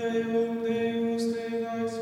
Deum Deus te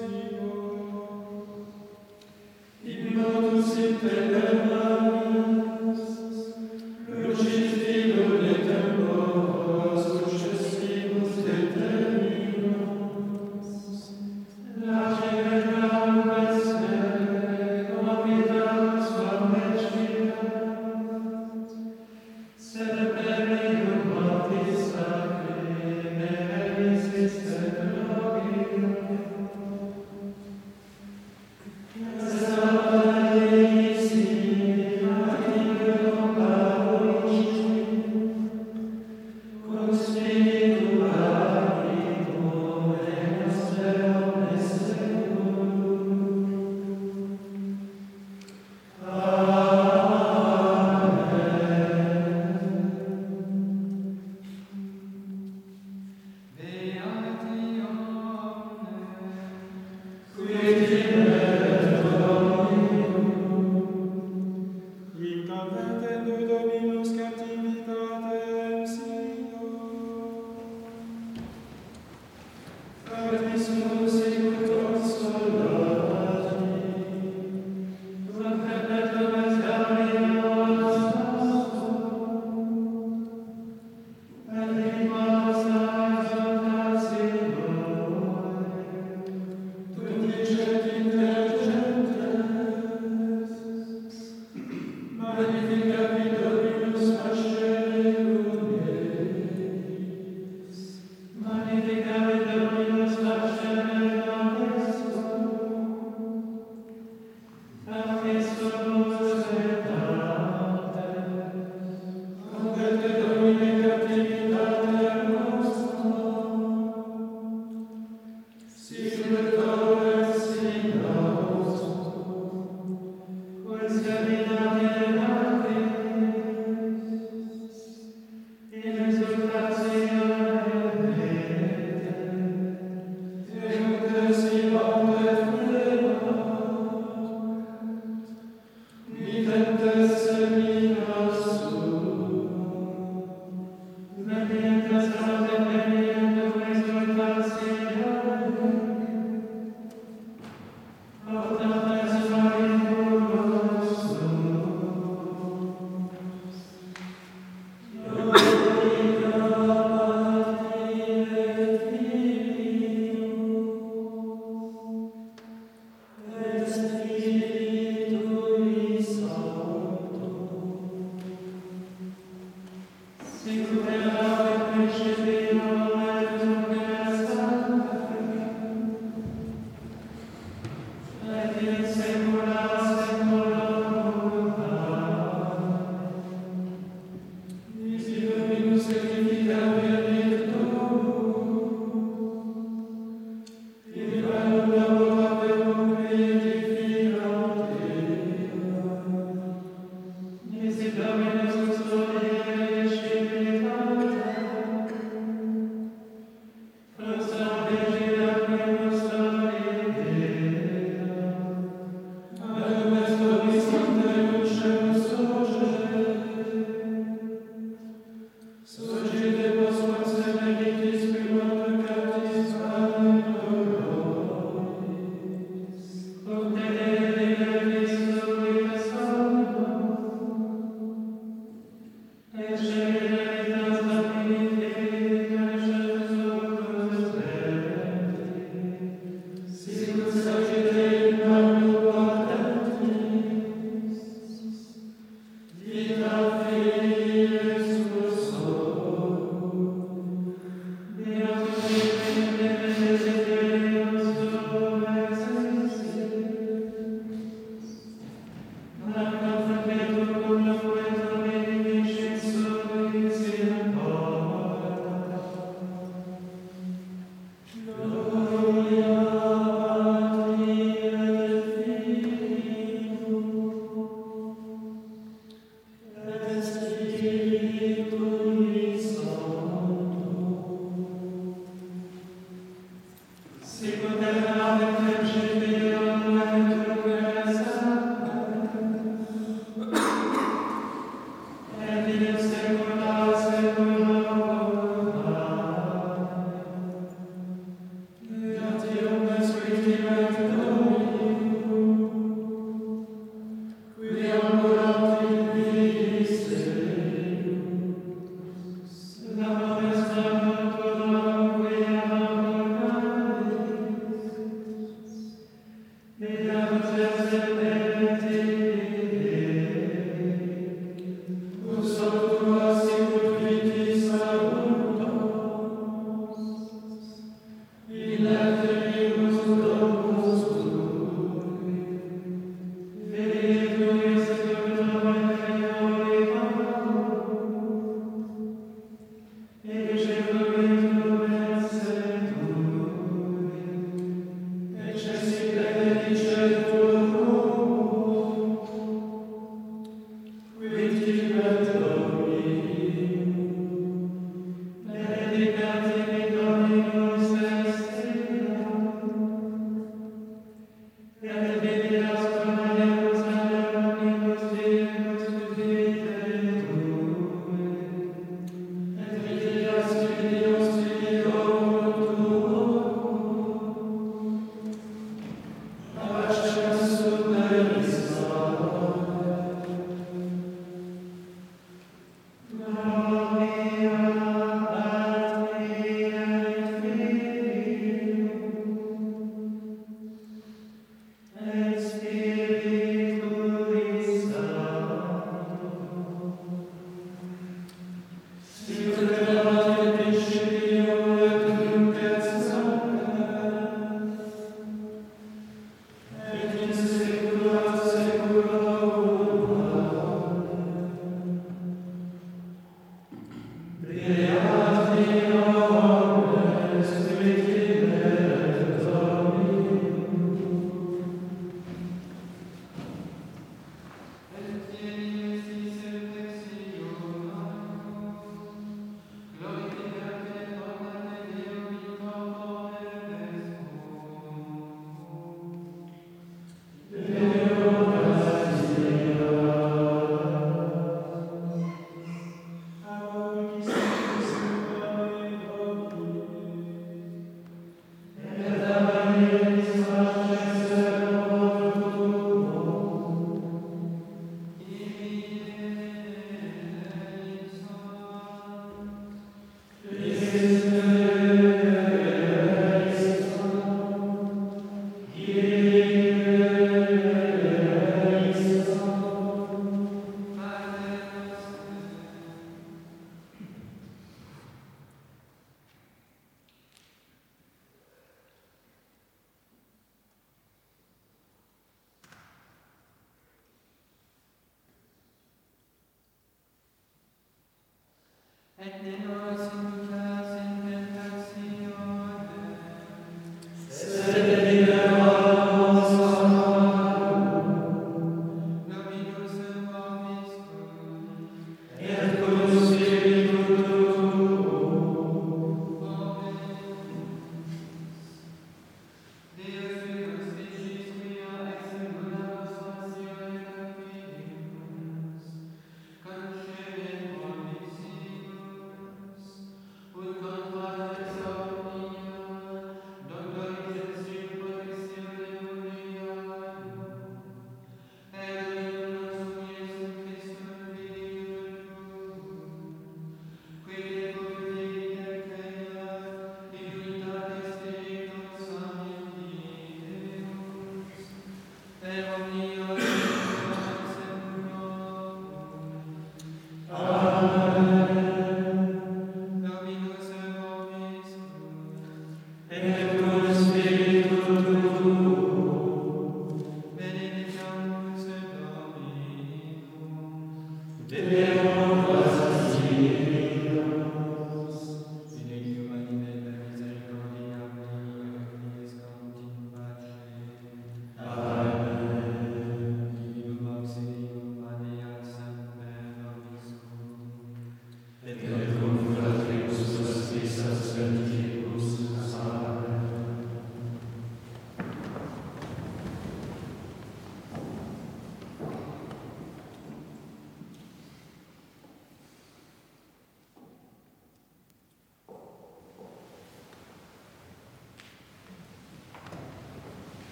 Herr,